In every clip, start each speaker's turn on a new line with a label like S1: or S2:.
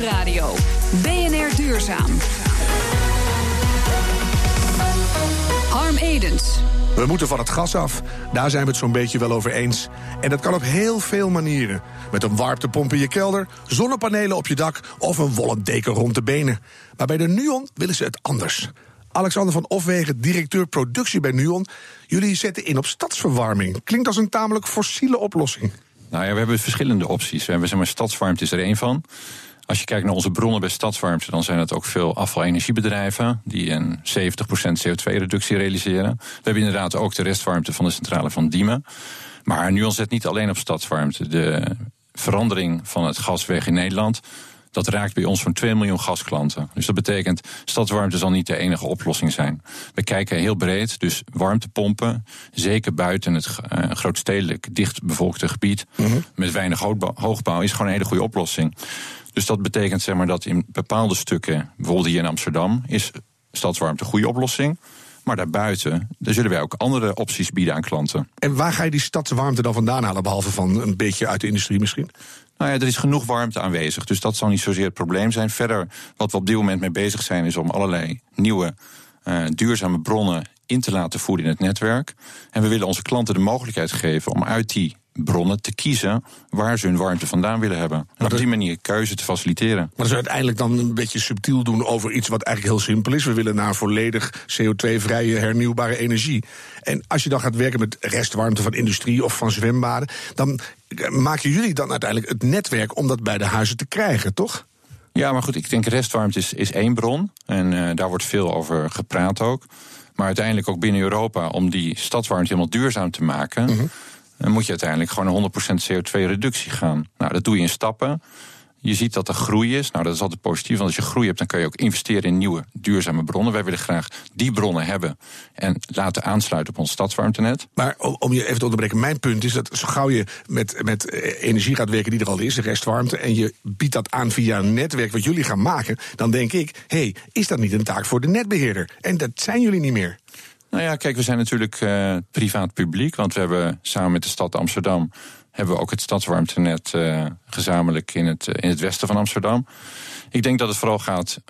S1: Nieuwsradio. BNR Duurzaam. Harm Edens.
S2: We moeten van het gas af. Daar zijn we het zo'n beetje wel over eens. En dat kan op heel veel manieren. Met een warmtepomp in je kelder, zonnepanelen op je dak of een wollen deken rond de benen. Maar bij de Nuon willen ze het anders. Alexander van Ofwegen, directeur productie bij Nuon. Jullie zetten in op stadsverwarming. Klinkt als een tamelijk fossiele oplossing.
S3: Nou ja, we hebben verschillende opties. We hebben zeg maar, stadswarmte is er één van. Als je kijkt naar onze bronnen bij stadswarmte, dan zijn het ook veel afvalenergiebedrijven die een 70% CO2-reductie realiseren. We hebben inderdaad ook de restwarmte van de centrale van Diemen. Maar nu zet niet alleen op stadswarmte. De verandering van het gasweg in Nederland dat raakt bij ons zo'n 2 miljoen gasklanten. Dus dat betekent, stadswarmte zal niet de enige oplossing zijn. We kijken heel breed, dus warmtepompen, zeker buiten het uh, grootstedelijk dichtbevolkte gebied, mhm. met weinig hoogbouw, is gewoon een hele goede oplossing. Dus dat betekent zeg maar, dat in bepaalde stukken, bijvoorbeeld hier in Amsterdam, is stadswarmte een goede oplossing. Maar daarbuiten daar zullen wij ook andere opties bieden aan klanten.
S2: En waar ga je die stadswarmte dan vandaan halen, behalve van een beetje uit de industrie misschien?
S3: Nou ja, er is genoeg warmte aanwezig, dus dat zal niet zozeer het probleem zijn. Verder, wat we op dit moment mee bezig zijn, is om allerlei nieuwe uh, duurzame bronnen in te laten voeren in het netwerk. En we willen onze klanten de mogelijkheid geven om uit die bronnen te kiezen waar ze hun warmte vandaan willen hebben. En op die manier keuze te faciliteren. Maar
S2: dat is uiteindelijk dan een beetje subtiel doen over iets wat eigenlijk heel simpel is. We willen naar volledig CO2-vrije hernieuwbare energie. En als je dan gaat werken met restwarmte van industrie of van zwembaden, dan maken jullie dan uiteindelijk het netwerk om dat bij de huizen te krijgen, toch?
S3: Ja, maar goed, ik denk restwarmte is, is één bron. En uh, daar wordt veel over gepraat ook. Maar uiteindelijk ook binnen Europa, om die stadswarmte helemaal duurzaam te maken. Mhm dan moet je uiteindelijk gewoon een 100% CO2-reductie gaan. Nou, dat doe je in stappen. Je ziet dat er groei is. Nou, dat is altijd positief. Want als je groei hebt, dan kan je ook investeren in nieuwe duurzame bronnen. Wij willen graag die bronnen hebben en laten aansluiten op ons stadswarmtenet.
S2: Maar om je even te onderbreken, mijn punt is dat zo gauw je met, met eh, energie gaat werken die er al is, de restwarmte, en je biedt dat aan via een netwerk wat jullie gaan maken, dan denk ik, hé, hey, is dat niet een taak voor de netbeheerder? En dat zijn jullie niet meer.
S3: Nou ja, kijk, we zijn natuurlijk uh, privaat publiek. Want we hebben samen met de stad Amsterdam hebben we ook het stadswarmtenet uh, gezamenlijk in het, in het westen van Amsterdam. Ik denk dat het vooral gaat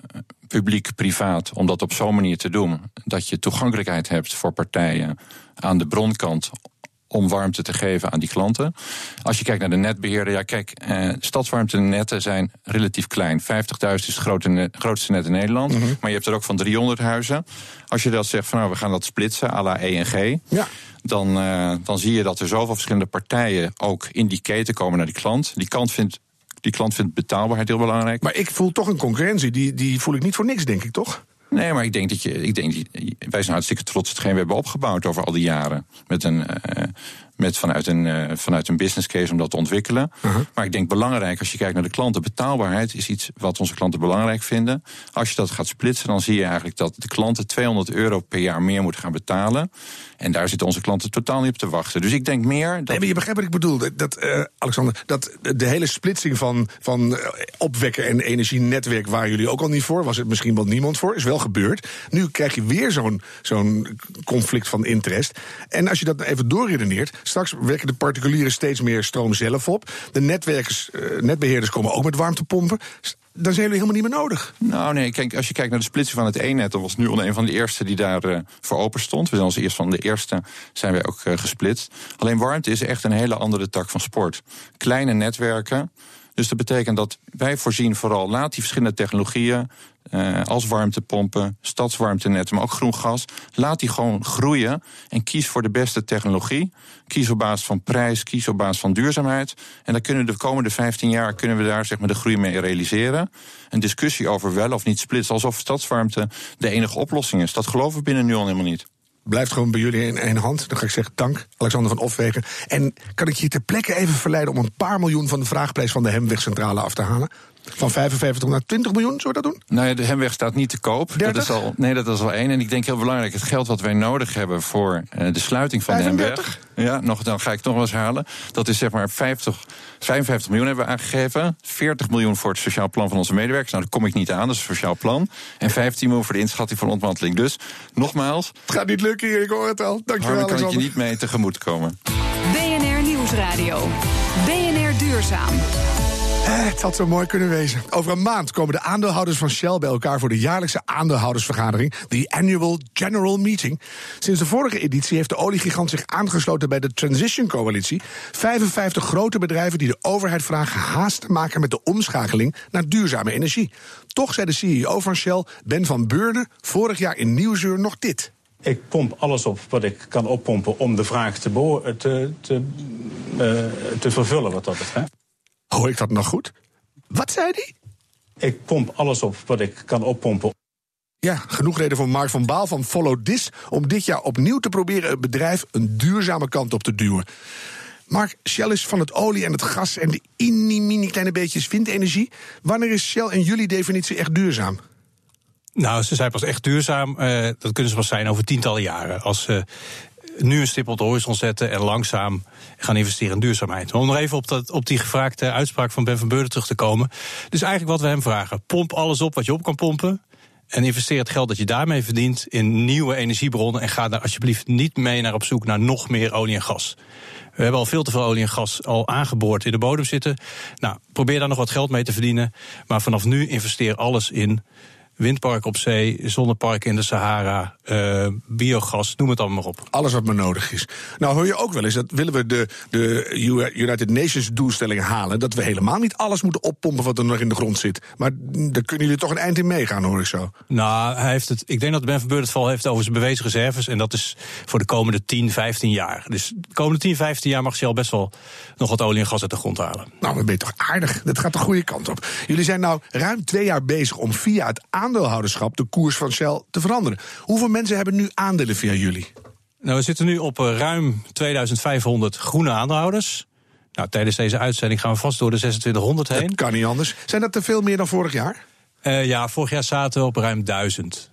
S3: publiek-privaat om dat op zo'n manier te doen dat je toegankelijkheid hebt voor partijen aan de bronkant om warmte te geven aan die klanten. Als je kijkt naar de netbeheerder, ja, kijk, eh, stadswarmtenetten zijn relatief klein. 50.000 is het grootste net in Nederland. Mhm. Maar je hebt er ook van 300 huizen. Als je dat zegt van nou, we gaan dat splitsen, à la ENG. Ja. Dan, uh, dan zie je dat er zoveel verschillende partijen ook in die keten komen naar die klant. Die klant vindt die klant vindt betaalbaarheid heel belangrijk.
S2: Maar ik voel toch een concurrentie. Die, die voel ik niet voor niks, denk ik toch?
S3: Nee, maar ik denk dat je. Ik denk, wij zijn hartstikke trots op hetgeen we hebben opgebouwd over al die jaren. Met een, uh, met vanuit, een, uh, vanuit een business case om dat te ontwikkelen. Uh -huh. Maar ik denk belangrijk, als je kijkt naar de klanten, betaalbaarheid is iets wat onze klanten belangrijk vinden. Als je dat gaat splitsen, dan zie je eigenlijk dat de klanten 200 euro per jaar meer moeten gaan betalen. En daar zitten onze klanten totaal niet op te wachten. Dus ik denk meer. Dat...
S2: Nee, maar je begrijpt wat ik bedoel. Dat, uh, Alexander, dat de hele splitsing van, van opwekken en energienetwerk waren jullie ook al niet voor. Was het misschien wel niemand voor. Is wel gebeurd. Nu krijg je weer zo'n zo'n conflict van interest. En als je dat even doorredeneert, straks wekken de particulieren steeds meer stroom zelf op. De netwerkers, uh, netbeheerders komen ook met warmtepompen dan zijn jullie helemaal niet meer nodig.
S3: Nou nee, kijk, als je kijkt naar de splitsing van het E-net... dan was nu een van de eerste die daar uh, voor open stond. We zijn als eerst van de eerste zijn wij ook uh, gesplitst. Alleen warmte is echt een hele andere tak van sport. Kleine netwerken, dus dat betekent dat wij voorzien vooral, laat die verschillende technologieën, uh, als warmtepompen, stadswarmtenetten, maar ook groen gas, laat die gewoon groeien en kies voor de beste technologie. Kies op basis van prijs, kies op basis van duurzaamheid. En dan kunnen we de komende 15 jaar kunnen we daar zeg maar, de groei mee realiseren. Een discussie over wel of niet splitsen, alsof stadswarmte de enige oplossing is. Dat geloven we binnen nu al helemaal niet
S2: blijft gewoon bij jullie in één hand. Dan ga ik zeggen dank, Alexander van Ofwegen. En kan ik je ter plekke even verleiden om een paar miljoen van de vraagprijs van de Hemwegcentrale af te halen? Van 55 naar 20 miljoen, zullen we dat doen?
S3: Nou ja, de Hemweg staat niet te koop. Dat is al, nee, dat is al één. En ik denk heel belangrijk, het geld wat wij nodig hebben voor uh, de sluiting van 35? de Hemweg. Ja, nog, dan ga ik nog wel eens halen. Dat is zeg maar 50, 55 miljoen hebben we aangegeven. 40 miljoen voor het sociaal plan van onze medewerkers. Nou, daar kom ik niet aan, dat is het sociaal plan. En 15 miljoen voor de inschatting van ontmanteling. Dus, nogmaals...
S2: Het gaat niet lukken hier, ik hoor het al. Dankjewel,
S3: Waarom kan ik je niet mee tegemoet komen.
S1: BNR Nieuwsradio. BNR Duurzaam.
S2: Uh, het had zo mooi kunnen wezen. Over een maand komen de aandeelhouders van Shell bij elkaar voor de jaarlijkse aandeelhoudersvergadering, de Annual General Meeting. Sinds de vorige editie heeft de oliegigant zich aangesloten bij de Transition Coalitie. 55 grote bedrijven die de overheid vragen haast te maken met de omschakeling naar duurzame energie. Toch zei de CEO van Shell, Ben van Beurne, vorig jaar in Nieuwsuur nog dit.
S4: Ik pomp alles op wat ik kan oppompen om de vraag te, te, te, uh, te vervullen wat dat betreft.
S2: Hoor ik dat nog goed? Wat zei hij?
S4: Ik pomp alles op wat ik kan oppompen.
S2: Ja, genoeg reden voor Mark van Baal van Follow This om dit jaar opnieuw te proberen het bedrijf een duurzame kant op te duwen. Mark, Shell is van het olie en het gas en de mini kleine beetjes windenergie. Wanneer is Shell in jullie definitie echt duurzaam?
S5: Nou, ze zijn pas echt duurzaam. Uh, dat kunnen ze pas zijn over tientallen jaren. Als ze nu een stip op de horizon zetten en langzaam gaan investeren in duurzaamheid. Om nog even op, dat, op die gevraagde uitspraak van Ben van Beurden terug te komen. Dus eigenlijk wat we hem vragen: pomp alles op wat je op kan pompen. En investeer het geld dat je daarmee verdient in nieuwe energiebronnen. En ga daar alsjeblieft niet mee naar op zoek naar nog meer olie en gas. We hebben al veel te veel olie en gas al aangeboord in de bodem zitten. Nou, probeer daar nog wat geld mee te verdienen. Maar vanaf nu investeer alles in windpark op zee, zonnepark in de Sahara, uh, biogas, noem het allemaal maar op.
S2: Alles wat maar nodig is. Nou hoor je ook wel eens dat willen we de, de United Nations doelstelling halen, dat we helemaal niet alles moeten oppompen wat er nog in de grond zit. Maar daar kunnen jullie toch een eind in meegaan, hoor ik zo.
S5: Nou, hij heeft het, ik denk dat Ben van het vooral heeft over zijn bewezen reserves. En dat is voor de komende 10, 15 jaar. Dus de komende 10, 15 jaar mag Shell best wel nog wat olie en gas uit de grond halen.
S2: Nou, dan ben je toch aardig. Dat gaat de goede kant op. Jullie zijn nou ruim twee jaar bezig om via het aan aandeelhouderschap de koers van Shell te veranderen. Hoeveel mensen hebben nu aandelen via jullie?
S5: Nou, we zitten nu op eh, ruim 2500 groene aandeelhouders. Nou, tijdens deze uitzending gaan we vast door de 2600 heen.
S2: Dat kan niet anders. Zijn dat te veel meer dan vorig jaar?
S5: Uh, ja, vorig jaar zaten we op ruim 1000.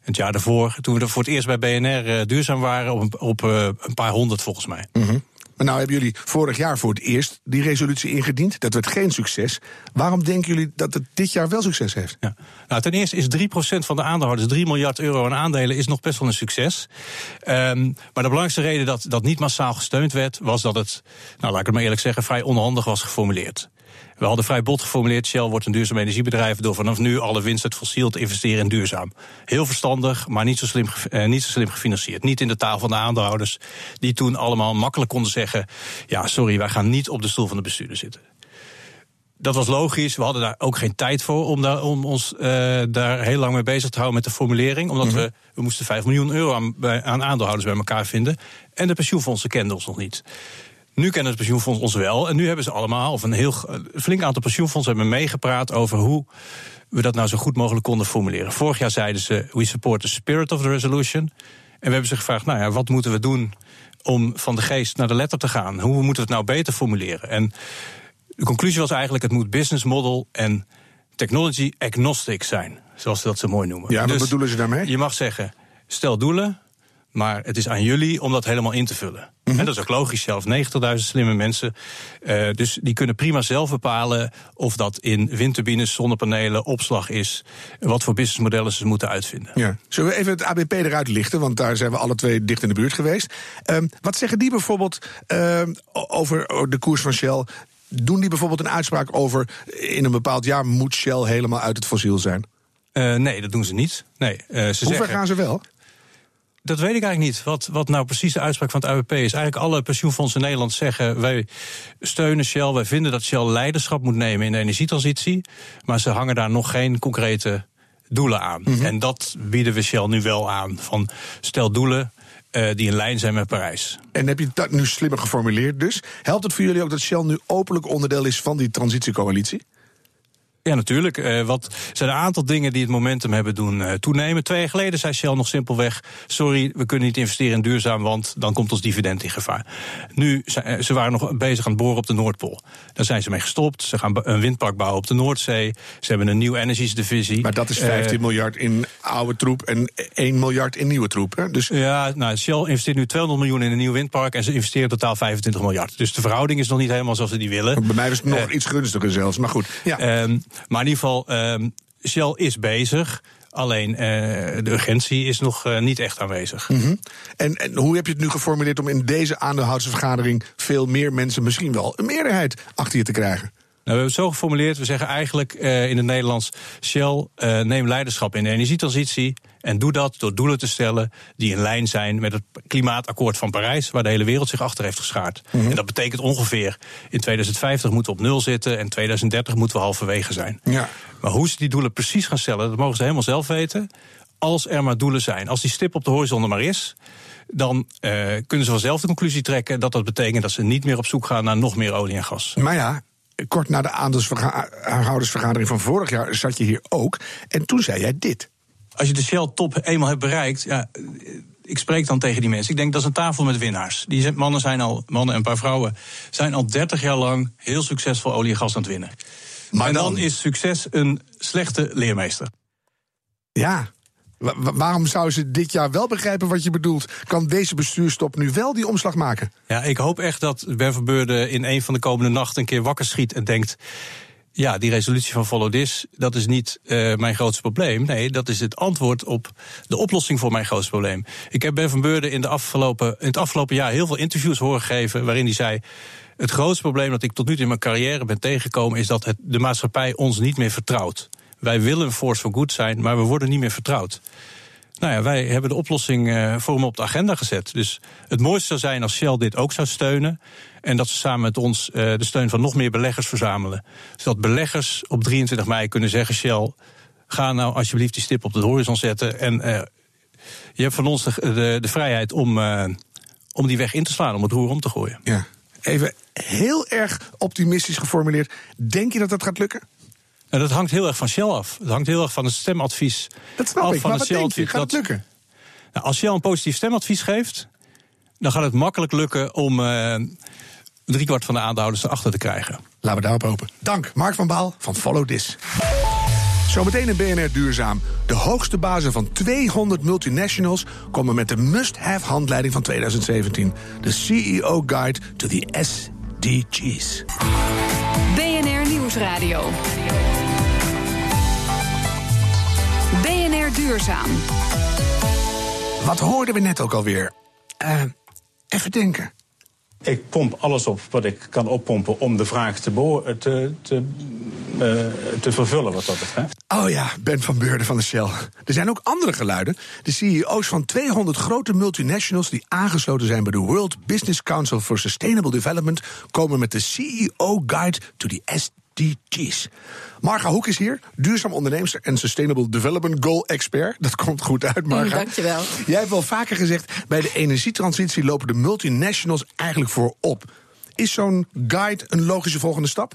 S5: Het jaar daarvoor, toen we er voor het eerst bij BNR uh, eh, duurzaam waren, op, op uh, een paar honderd volgens mij.
S2: Mm -hmm. Maar nou hebben jullie vorig jaar voor het eerst die resolutie ingediend. Dat werd geen succes. Waarom denken jullie dat het dit jaar wel succes heeft?
S5: Ja. Nou, ten eerste is 3% van de aandeelhouders, 3 miljard euro aan aandelen, is nog best wel een succes. Um, maar de belangrijkste reden dat dat niet massaal gesteund werd, was dat het, nou laat ik het maar eerlijk zeggen, vrij onhandig was geformuleerd. We hadden vrij bot geformuleerd: Shell wordt een duurzaam energiebedrijf door vanaf nu alle winst uit fossiel te investeren in duurzaam. Heel verstandig, maar niet zo slim, eh, niet zo slim gefinancierd. Niet in de taal van de aandeelhouders, die toen allemaal makkelijk konden zeggen: ja, sorry, wij gaan niet op de stoel van de bestuurder zitten dat was logisch. We hadden daar ook geen tijd voor om, daar, om ons uh, daar heel lang mee bezig te houden met de formulering. Omdat mhm. we, we moesten 5 miljoen euro aan, aan aandeelhouders bij elkaar vinden. En de pensioenfondsen kenden ons nog niet. Nu kennen het pensioenfonds ons wel. En nu hebben ze allemaal, of een heel flink aantal pensioenfondsen hebben meegepraat over hoe we dat nou zo goed mogelijk konden formuleren. Vorig jaar zeiden ze: We support the spirit of the resolution. En we hebben ze gevraagd: Nou ja, wat moeten we doen om van de geest naar de letter te gaan? Hoe moeten we het nou beter formuleren? En de conclusie was eigenlijk: het moet business model en technology agnostic zijn. Zoals ze dat zo mooi noemen.
S2: Ja, wat dus bedoelen ze daarmee?
S5: Je mag zeggen: stel doelen, maar het is aan jullie om dat helemaal in te vullen. En mhm. dat is ook logisch zelf. 90.000 slimme mensen. Uh, dus die kunnen prima zelf bepalen of dat in windturbines, zonnepanelen, opslag is. Wat voor businessmodellen ze moeten uitvinden.
S2: Ja. Zullen we even het ABP eruit lichten? Want daar zijn we alle twee dicht in de buurt geweest. Um, wat zeggen die bijvoorbeeld uh, over de koers van Shell? Doen die bijvoorbeeld een uitspraak over in een bepaald jaar moet Shell helemaal uit het fossiel zijn?
S5: Uh, nee, dat doen ze niet. Nee,
S2: ze Hoe ver zeggen, gaan ze wel?
S5: Dat weet ik eigenlijk niet. Wat, wat nou precies de uitspraak van het AWP is. Eigenlijk alle pensioenfondsen in Nederland zeggen... wij steunen Shell, wij vinden dat Shell leiderschap moet nemen in de energietransitie. Maar ze hangen daar nog geen concrete doelen aan. Mhm. En dat bieden we Shell nu wel aan. Van stel doelen uh, die in lijn zijn met Parijs.
S2: En heb je dat nu slimmer geformuleerd dus? Helpt het voor jullie ook dat Shell nu openlijk onderdeel is van die transitiecoalitie?
S5: Ja, natuurlijk. Uh, wat zijn een aantal dingen die het momentum hebben doen uh, toenemen. Twee jaar geleden zei Shell nog simpelweg: sorry, we kunnen niet investeren in duurzaam, want dan komt ons dividend in gevaar. Nu, zijn, ze waren nog bezig aan het boren op de Noordpool. Daar zijn ze mee gestopt. Ze gaan een windpark bouwen op de Noordzee. Ze hebben een nieuw energies divisie.
S2: Maar dat is 15 uh, miljard in oude troep en 1 miljard in nieuwe troep. Hè?
S5: Dus... Ja, nou, Shell investeert nu 200 miljoen in een nieuw windpark en ze investeren totaal 25 miljard. Dus de verhouding is nog niet helemaal zoals ze die willen.
S2: Bij mij was het nog iets gunstiger zelfs, maar goed. Ja.
S5: Ehm, maar in ieder geval, um, Shell is bezig. Alleen uh, de urgentie is nog uh, niet echt aanwezig.
S2: -hmm. en, en, hoe heb je het nu geformuleerd om in deze aandeelhoudersvergadering veel meer mensen, misschien wel een meerderheid, achter je te krijgen?
S5: We hebben het zo geformuleerd. We zeggen eigenlijk uh, in het Nederlands: Shell, uh, neem leiderschap in de energietransitie. En doe dat door doelen te stellen die in lijn zijn met het klimaatakkoord van Parijs, waar de hele wereld zich achter heeft geschaard. Mm -hmm. En dat betekent ongeveer in 2050 moeten we op nul zitten en 2030 moeten we halverwege zijn.
S2: Ja.
S5: Maar hoe ze die doelen precies gaan stellen, dat mogen ze helemaal zelf weten. Als er maar doelen zijn. Als die stip op de horizon er maar is, dan uh, kunnen ze vanzelf de conclusie trekken dat dat betekent dat ze niet meer op zoek gaan naar nog meer olie en gas.
S2: Maar ja, kort na de aandeelhoudersvergadering van vorig jaar zat je hier ook. En toen zei jij dit.
S5: Als je de Shell-top eenmaal hebt bereikt. Ja, ik spreek dan tegen die mensen. Ik denk dat is een tafel met winnaars. Die mannen zijn al, mannen en een paar vrouwen, zijn al 30 jaar lang heel succesvol olie en gas aan het winnen. Maar en dan, dan is succes een slechte leermeester.
S2: Ja, Waarom zouden ze dit jaar wel begrijpen wat je bedoelt? Kan deze bestuurstop nu wel die omslag maken?
S5: Ja, ik hoop echt dat Ben van Beurden in een van de komende nachten een keer wakker schiet en denkt. Ja, die resolutie van Follow This, dat is niet uh, mijn grootste probleem. Nee, dat is het antwoord op de oplossing voor mijn grootste probleem. Ik heb Ben van Beurden in, de afgelopen, in het afgelopen jaar heel veel interviews horen geven waarin hij zei. Het grootste probleem dat ik tot nu toe in mijn carrière ben tegengekomen is dat het, de maatschappij ons niet meer vertrouwt. Wij willen force for good zijn, maar we worden niet meer vertrouwd. Nou ja, wij hebben de oplossing uh, voor hem op de agenda gezet. Dus het mooiste zou zijn als Shell dit ook zou steunen. En dat ze samen met ons uh, de steun van nog meer beleggers verzamelen. Zodat beleggers op 23 mei kunnen zeggen: Shell, ga nou alsjeblieft die stip op de horizon zetten. En uh, je hebt van ons de, de, de vrijheid om, om die weg in te slaan, om het roer om te gooien.
S2: Ja. Even heel erg optimistisch geformuleerd. Denk je dat dat gaat lukken?
S5: En dat hangt heel erg van Shell af. Het hangt heel erg van het stemadvies
S2: dat snap
S5: af.
S2: Ik,
S5: van
S2: maar
S5: het
S2: wat denk je? Gaat het lukken?
S5: Nou, als Shell een positief stemadvies geeft, dan gaat het makkelijk lukken om uh, driekwart van de aandeelhouders erachter te krijgen.
S2: Laten we daarop hopen. Dank, Mark van Baal van Follow This. Zometeen in BNR Duurzaam. De hoogste bazen van 200 multinationals komen met de must-have handleiding van 2017. De CEO Guide to the SDGs.
S1: BNR Nieuwsradio. BNR Duurzaam.
S2: Wat hoorden we net ook alweer? Uh, even denken.
S4: Ik pomp alles op wat ik kan oppompen om de vraag te, te, te, uh, te vervullen wat dat betreft.
S2: Oh ja, Ben van Beurden van de Shell. Er zijn ook andere geluiden. De CEO's van 200 grote multinationals die aangesloten zijn bij de World Business Council for Sustainable Development komen met de CEO Guide to the SDGs. Marga Hoek is hier, duurzaam onderneemster en Sustainable Development Goal expert. Dat komt goed uit, Marga.
S6: Dankjewel.
S2: Jij hebt wel vaker gezegd, bij de energietransitie lopen de multinationals eigenlijk voorop. Is zo'n guide een logische volgende stap?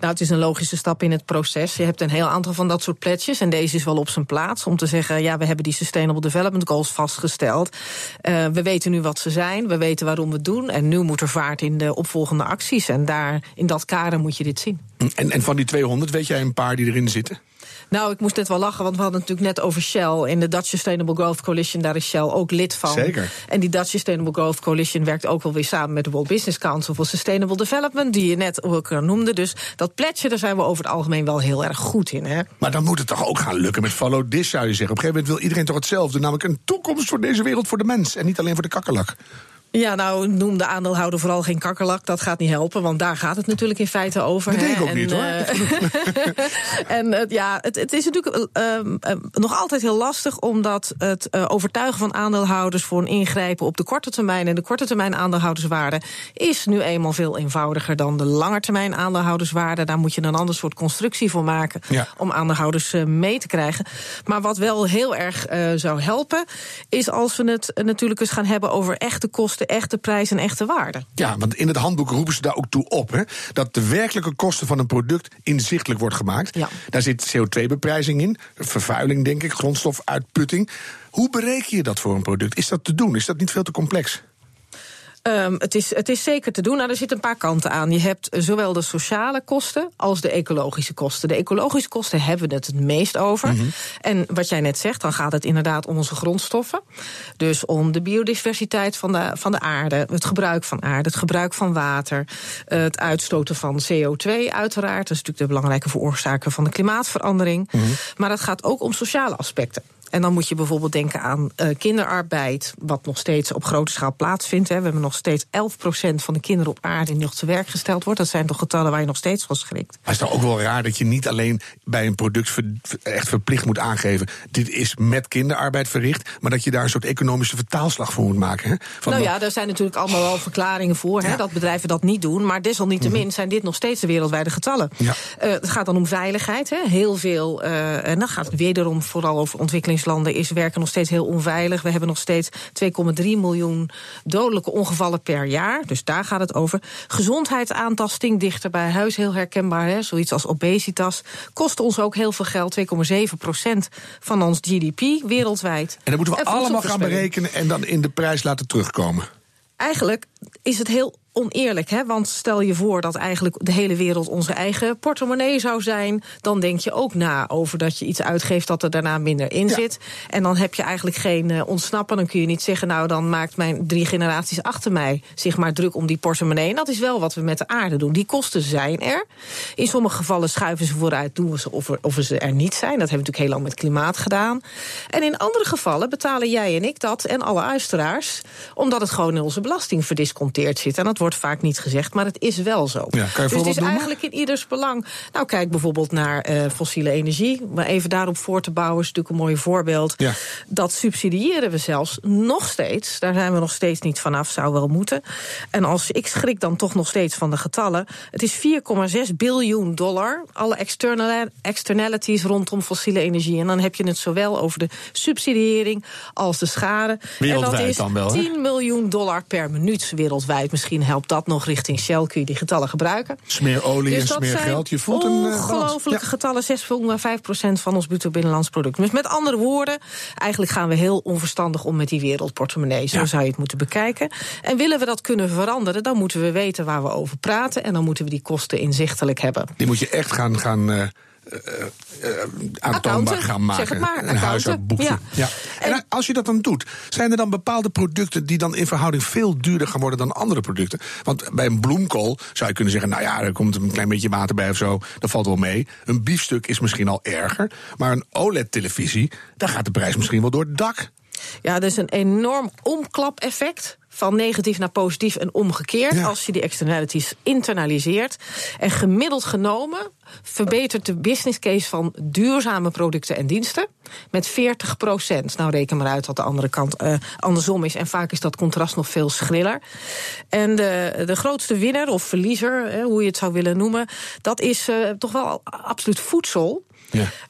S6: Nou, het is een logische stap in het proces. Je hebt een heel aantal van dat soort pledges. En deze is wel op zijn plaats om te zeggen: ja, we hebben die Sustainable Development Goals vastgesteld. Uh, we weten nu wat ze zijn, we weten waarom we het doen. En nu moet er vaart in de opvolgende acties. En daar, in dat kader moet je dit zien.
S2: En, en van die 200 weet jij een paar die erin zitten?
S6: Nou, ik moest net wel lachen, want we hadden het natuurlijk net over Shell. In de Dutch Sustainable Growth Coalition, daar is Shell ook lid van.
S2: Zeker.
S6: En die Dutch Sustainable Growth Coalition werkt ook wel weer samen met de World Business Council for Sustainable Development, die je net ook noemde. Dus dat pledge, daar zijn we over het algemeen wel heel erg goed in. Hè?
S2: Maar dan moet het toch ook gaan lukken met Follow This, zou je zeggen. Op een gegeven moment wil iedereen toch hetzelfde, namelijk een toekomst voor deze wereld, voor de mens en niet alleen voor de kakkerlak.
S6: Ja, nou, noem de aandeelhouder vooral geen kakkerlak. Dat gaat niet helpen, want daar gaat het natuurlijk in feite over.
S2: Dat denk ik ook en, niet, hoor.
S6: Uh, en uh, ja, het, het, is natuurlijk uh, nog altijd heel lastig... omdat het eh, overtuigen van aandeelhouders voor een ingrijpen op de korte termijn... en de korte termijn aandeelhouderswaarde... is nu eenmaal veel eenvoudiger dan de lange termijn aandeelhouderswaarde. Daar moet je een ander soort constructie voor maken...
S2: Ja.
S6: om aandeelhouders eh, mee te krijgen. Maar wat wel heel erg eh, zou helpen... is als we het natuurlijk eens gaan hebben over echte kosten de echte prijs en echte waarde.
S2: Ja, want in het handboek roepen ze daar ook toe op. Hè, dat de werkelijke kosten van een product inzichtelijk wordt gemaakt.
S6: Ja.
S2: Daar zit CO2-beprijzing in, vervuiling denk ik, grondstofuitputting. Hoe bereken je dat voor een product? Is dat te doen? Is dat niet veel te complex?
S6: Um, het, is, het is zeker te doen. Nou, er zitten een paar kanten aan. Je hebt zowel de sociale kosten als de ecologische kosten. De ecologische kosten hebben we het het meest over.
S2: Mhm.
S6: En wat jij net zegt, dan gaat het inderdaad om onze grondstoffen. Dus om de biodiversiteit van de, van de aarde, het gebruik van aarde, het gebruik van water, het uitstoten van CO2 uiteraard. Dat is natuurlijk de belangrijke veroorzaker van de klimaatverandering.
S2: Mhm.
S6: Maar het gaat ook om sociale aspecten. En dan moet je bijvoorbeeld denken aan uh, kinderarbeid, wat nog steeds op grote schaal plaatsvindt. Hè. We hebben nog steeds 11% van de kinderen op aarde die nog te werk gesteld wordt. Dat zijn toch getallen waar je nog steeds van schrikt.
S2: Maar is het ook wel raar dat je niet alleen bij een product ver, echt verplicht moet aangeven: dit is met kinderarbeid verricht, maar dat je daar een soort economische vertaalslag voor moet maken? Hè?
S6: Van nou ja, daar zijn natuurlijk allemaal wel verklaringen voor, ja. hè, dat bedrijven dat niet doen. Maar desalniettemin mm -hmm. zijn dit nog steeds de wereldwijde getallen. Ja. Uh, het gaat dan om veiligheid. Hè. Heel veel, uh, en dan gaat het wederom vooral over ontwikkelingslanden, is werken nog steeds heel onveilig. We hebben nog steeds 2,3 miljoen dodelijke ongevallen per jaar. Dus daar gaat het over. Gezondheidsaantasting, dichter bij huis, heel herkenbaar. Hè. Zoiets als obesitas. Kost ons ook heel veel geld, 2,7 procent van ons GDP wereldwijd.
S2: En dat moeten we allemaal gaan berekenen en dan in de prijs laten terugkomen.
S6: Eigenlijk is het heel oneerlijk. Hè? Want stel je voor dat eigenlijk de hele wereld onze eigen portemonnee zou zijn. Dan denk je ook na over dat je iets uitgeeft dat er daarna minder in ja. zit. En dan heb je eigenlijk geen uh, ontsnappen. Dan kun je niet zeggen, nou dan maakt mijn drie generaties achter mij zich maar druk om die portemonnee. En dat is wel wat we met de aarde doen. Die kosten zijn er. In sommige gevallen schuiven ze vooruit, doen we ze of, er, of ze er niet zijn. Dat hebben we natuurlijk heel lang met klimaat gedaan. En in andere gevallen betalen jij en ik dat en alle luisteraars. Omdat het gewoon in onze belasting verdisconteerd zit. En dat wordt vaak niet gezegd, maar het is wel zo.
S2: Ja,
S6: dus het is eigenlijk in ieders belang. Nou, kijk bijvoorbeeld naar uh, fossiele energie. Maar even daarop voor te bouwen is natuurlijk een mooi voorbeeld.
S2: Ja.
S6: Dat subsidiëren we zelfs nog steeds. Daar zijn we nog steeds niet vanaf, zou wel moeten. En als ik schrik dan toch nog steeds van de getallen. Het is 4,6 biljoen dollar. Alle externalities rondom fossiele energie. En dan heb je het zowel over de subsidiëring als de schade.
S2: Wereldwijd
S6: en dat is
S2: dan wel,
S6: 10 miljoen dollar per minuut wereldwijd. Misschien helpt dat nog richting Shell, kun je die getallen gebruiken.
S2: Smeer olie
S6: dus
S2: en smeer geld. Je voelt een
S6: ongelofelijke ja. getallen, 6,5% van ons bruto binnenlands product. Dus met andere woorden, eigenlijk gaan we heel onverstandig om met die wereldportemonnee. Zo ja. zou je het moeten bekijken. En willen we dat kunnen veranderen, dan moeten we weten waar we over praten. En dan moeten we die kosten inzichtelijk hebben.
S2: Die moet je echt gaan... gaan uh uh, uh, aantoonbaar gaan maken.
S6: Zeg het maar,
S2: een huishoudboekje. Ja. ja. En, en als je dat dan doet, zijn er dan bepaalde producten die dan in verhouding veel duurder gaan worden dan andere producten? Want bij een bloemkool zou je kunnen zeggen, nou ja, er komt een klein beetje water bij of zo, dat valt wel mee. Een biefstuk is misschien al erger, maar een OLED-televisie, daar gaat de prijs misschien wel door het dak.
S6: Ja, dat is een enorm omklapeffect van negatief naar positief en omgekeerd. Ja. Als je die externalities internaliseert. En gemiddeld genomen verbetert de business case van duurzame producten en diensten met 40 procent. Nou, reken maar uit wat de andere kant uh, andersom is. En vaak is dat contrast nog veel schriller. En de, de grootste winnaar of verliezer, hè, hoe je het zou willen noemen, dat is uh, toch wel absoluut voedsel.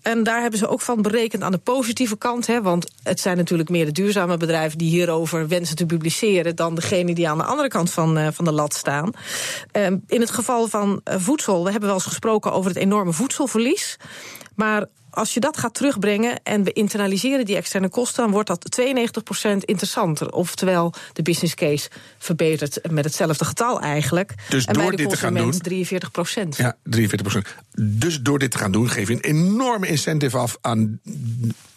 S6: En daar hebben ze ook van berekend aan de positieve kant. Hè, want het zijn natuurlijk meer de duurzame bedrijven die hierover wensen te publiceren. dan degene die aan de andere kant van, uh, van de lat staan. Uh, in het geval van uh, voedsel, we hebben wel eens gesproken over het enorme voedselverlies. Maar als je dat gaat terugbrengen en we internaliseren die externe kosten, dan wordt dat 92% interessanter. Oftewel, de business case verbetert met hetzelfde getal eigenlijk.
S2: Dus
S6: en
S2: door
S6: bij de
S2: dit te gaan doen.
S6: 43%.
S2: Ja, 43%. Dus door dit te gaan doen, geef je een enorme incentive af aan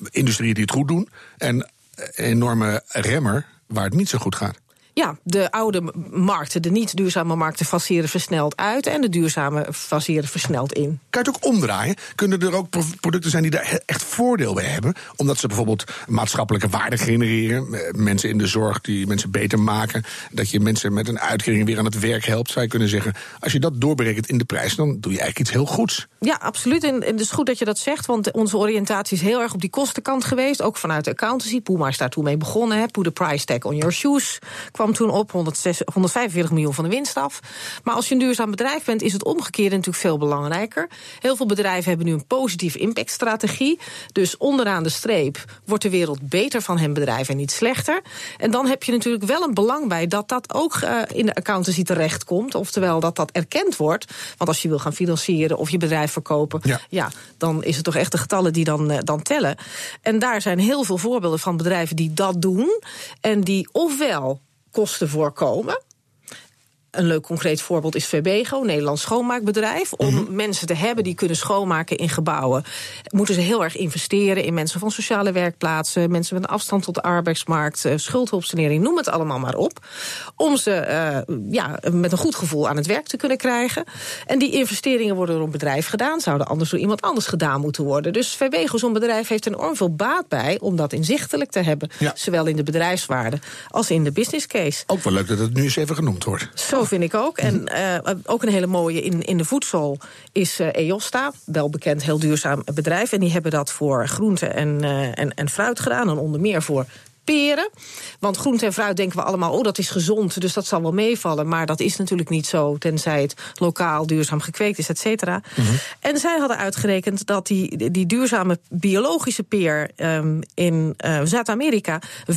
S2: industrieën die het goed doen. En een enorme remmer waar het niet zo goed gaat.
S6: Ja, de oude markten, de niet duurzame markten, faceren versneld uit. En de duurzame faceren versneld in.
S2: Kan je het ook omdraaien? Kunnen er ook producten zijn die daar echt voordeel bij hebben? Omdat ze bijvoorbeeld maatschappelijke waarde genereren. Mensen in de zorg die mensen beter maken. Dat je mensen met een uitkering weer aan het werk helpt. Zou je kunnen zeggen. Als je dat doorberekent in de prijs, dan doe je eigenlijk iets heel goeds.
S6: Ja, absoluut. En het is goed dat je dat zegt. Want onze oriëntatie is heel erg op die kostenkant geweest. Ook vanuit de accountancy. Puma is daar toen mee begonnen. Hè. Put the price tag on your shoes. Kwam toen op 106, 145 miljoen van de winst af. Maar als je een duurzaam bedrijf bent, is het omgekeerde natuurlijk veel belangrijker. Heel veel bedrijven hebben nu een positieve impactstrategie. Dus onderaan de streep wordt de wereld beter van hun bedrijf en niet slechter. En dan heb je natuurlijk wel een belang bij dat dat ook uh, in de accountancy terechtkomt. Oftewel dat dat erkend wordt. Want als je wil gaan financieren of je bedrijf verkopen,
S2: ja,
S6: ja dan is het toch echt de getallen die dan, uh, dan tellen. En daar zijn heel veel voorbeelden van bedrijven die dat doen. En die ofwel kosten voorkomen. Een leuk concreet voorbeeld is Verbego, een Nederlands schoonmaakbedrijf. Om
S2: Mhm.
S6: mensen te hebben die kunnen schoonmaken in gebouwen, moeten ze heel erg investeren in mensen van sociale werkplaatsen, mensen met een afstand tot de arbeidsmarkt, eh, schuldhulpsanering, noem het allemaal maar op. Om ze eh, ja, met een goed gevoel aan het werk te kunnen krijgen. En die investeringen worden door een bedrijf gedaan, zouden anders door iemand anders gedaan moeten worden. Dus Verbego, zo'n bedrijf, heeft enorm veel baat bij om dat inzichtelijk te hebben.
S2: Ja.
S6: Zowel in de bedrijfswaarde als in de business case.
S2: Ook wel leuk dat het nu eens even genoemd wordt.
S6: Zo vind ik ook. En eh, ook een hele mooie in, in de voedsel is eh, EOSTA. Wel bekend, heel duurzaam bedrijf. En die hebben dat voor groente en, eh, en, en fruit gedaan. En onder meer voor peren. Want groente en fruit denken we allemaal, oh dat is gezond, dus dat zal wel meevallen. Maar dat is natuurlijk niet zo, tenzij het lokaal duurzaam gekweekt is, et cetera. En zij hadden uitgerekend dat die, die duurzame biologische peer ehm, in eh, Zuid-Amerika 5,7%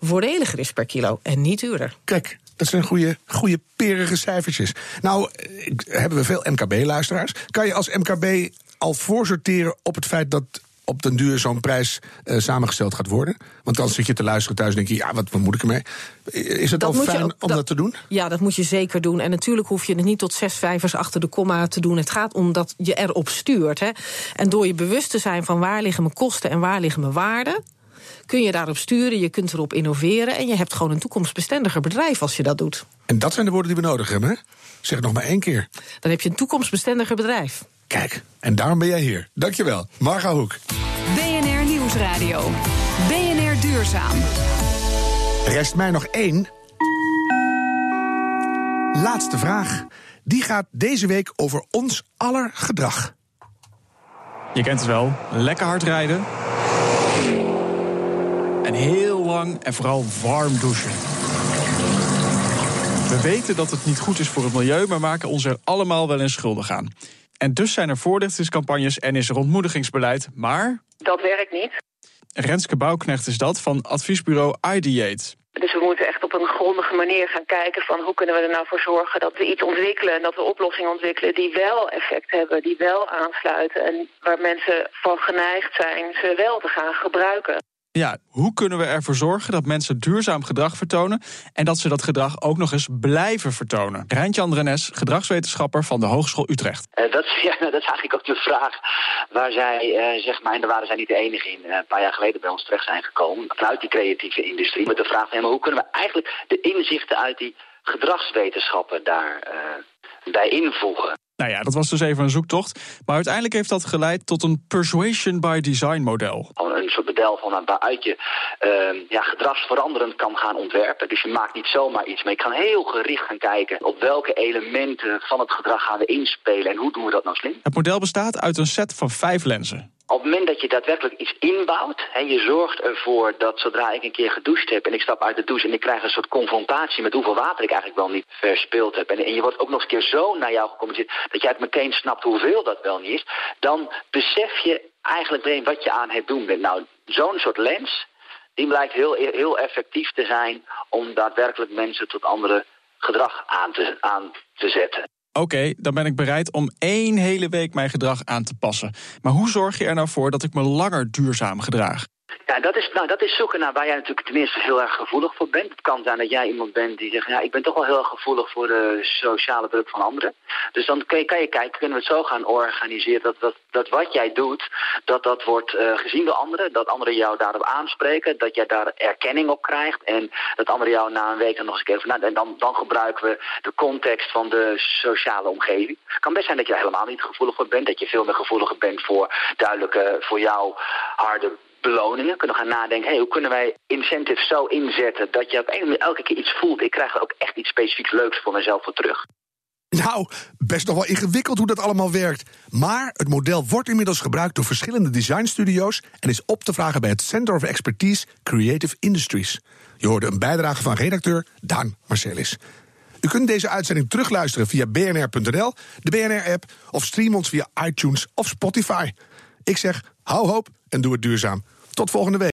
S6: voordeliger is per kilo en niet duurder.
S2: Kijk, dat zijn goede, goede perige cijfertjes. Nou, eh, hebben we veel MKB-luisteraars. Kan je als MKB al voorsorteren op het feit dat op den duur zo'n prijs eh, samengesteld gaat worden? Want dan zit je te luisteren thuis en denk je, ja, wat, wat moet ik ermee? Is het
S6: Dat
S2: al fijn
S6: ook-
S2: om dat, te doen?
S6: Ja, dat moet je zeker doen. En natuurlijk hoef je het niet tot zes vijvers achter de komma te doen. Het gaat om dat je erop stuurt. Hè. En door je bewust te zijn van waar liggen mijn kosten en waar liggen mijn waarden... kun je daarop sturen, je kunt erop innoveren... en je hebt gewoon een toekomstbestendiger bedrijf als je dat doet.
S2: En dat zijn de woorden die we nodig hebben, hè? Zeg het nog maar één keer.
S6: Dan heb je een toekomstbestendiger bedrijf.
S2: Kijk, en daarom ben jij hier. Dankjewel, Marga Hoek.
S1: BNR Nieuwsradio. BNR Duurzaam.
S2: Rest mij nog één. Laatste vraag. Die gaat deze week over ons aller gedrag.
S7: Je kent het wel. Lekker hard rijden. En heel lang en vooral warm douchen. We weten dat het niet goed is voor het milieu, maar maken ons er allemaal wel eens schuldig aan. En dus zijn er voorlichtingscampagnes en is er ontmoedigingsbeleid. Maar
S8: Dat werkt niet.
S7: Renske Bouwknecht is dat van adviesbureau Ideate.
S8: Dus we moeten echt op een grondige manier gaan kijken van hoe kunnen we er nou voor zorgen dat we iets ontwikkelen en dat we oplossingen ontwikkelen die wel effect hebben, die wel aansluiten en waar mensen van geneigd zijn ze wel te gaan gebruiken.
S7: Ja, hoe kunnen we ervoor zorgen dat mensen duurzaam gedrag vertonen en dat ze dat gedrag ook nog eens blijven vertonen? Rijntjan Renes, gedragswetenschapper van de Hogeschool Utrecht.
S9: Eh, dat, dat is eigenlijk ook de vraag waar zij, eh, zeg maar, en daar waren zij niet de enige in, eh, een paar jaar geleden bij ons terecht zijn gekomen, vanuit die creatieve industrie, met de vraag van, hoe kunnen we eigenlijk de inzichten uit die gedragswetenschappen daar eh, bij invoegen?
S7: Nou ja, dat was dus even een zoektocht. Maar uiteindelijk heeft dat geleid tot een persuasion by design model.
S9: Een soort model van waaruit je eh, ja, gedragsveranderend kan gaan ontwerpen. Dus je maakt niet zomaar iets, maar je kan heel gericht gaan kijken op welke elementen van het gedrag gaan we inspelen en hoe doen we dat nou slim.
S7: Het model bestaat uit een set van vijf lenzen.
S9: Op het moment dat je daadwerkelijk iets inbouwt, hè, je zorgt ervoor dat zodra ik een keer gedoucht heb en ik stap uit de douche en ik krijg een soort confrontatie met hoeveel water ik eigenlijk wel niet verspild heb. En, en je wordt ook nog eens een keer zo naar jou gecommuniceerd dat jij het meteen snapt hoeveel dat wel niet is. Dan besef je eigenlijk meteen wat je aan het doen bent. Nou, zo'n soort lens, die blijkt heel, heel effectief te zijn om daadwerkelijk mensen tot andere gedrag aan te, aan te zetten.
S7: Oké, dan ben ik bereid om één hele week mijn gedrag aan te passen. Maar hoe zorg je er nou voor dat ik me langer duurzaam gedraag?
S9: Ja, dat is, nou, dat is zoeken naar waar jij natuurlijk ten eerste heel erg gevoelig voor bent. Het kan zijn dat jij iemand bent die zegt, ja, ik ben toch wel heel erg gevoelig voor de sociale druk van anderen. Dus dan kan je, kan je kijken, kunnen we het zo gaan organiseren dat, dat, dat wat jij doet, dat dat wordt uh, gezien door anderen. Dat anderen jou daarop aanspreken, dat jij daar erkenning op krijgt. En dat anderen jou na een week dan nog eens van, nou, dan, dan gebruiken we de context van de sociale omgeving. Het kan best zijn dat je daar helemaal niet gevoelig voor bent. Dat je veel meer gevoeliger bent voor duidelijke, voor jou harde beloningen. Kunnen gaan nadenken, hoe kunnen wij incentives zo inzetten dat je op een manier elke keer iets voelt. Ik krijg er ook echt iets specifieks leuks voor mezelf voor terug.
S2: Nou, best nog wel ingewikkeld hoe dat allemaal werkt. Maar het model wordt inmiddels gebruikt door verschillende designstudio's en is op te vragen bij het Center of Expertise Creative Industries. Je hoorde een bijdrage van redacteur Daan Marcelis. U kunt deze uitzending terugluisteren via bnr.nl, de BNR-app of stream ons via iTunes of Spotify. Ik zeg, hou hoop en doe het duurzaam. Tot volgende week.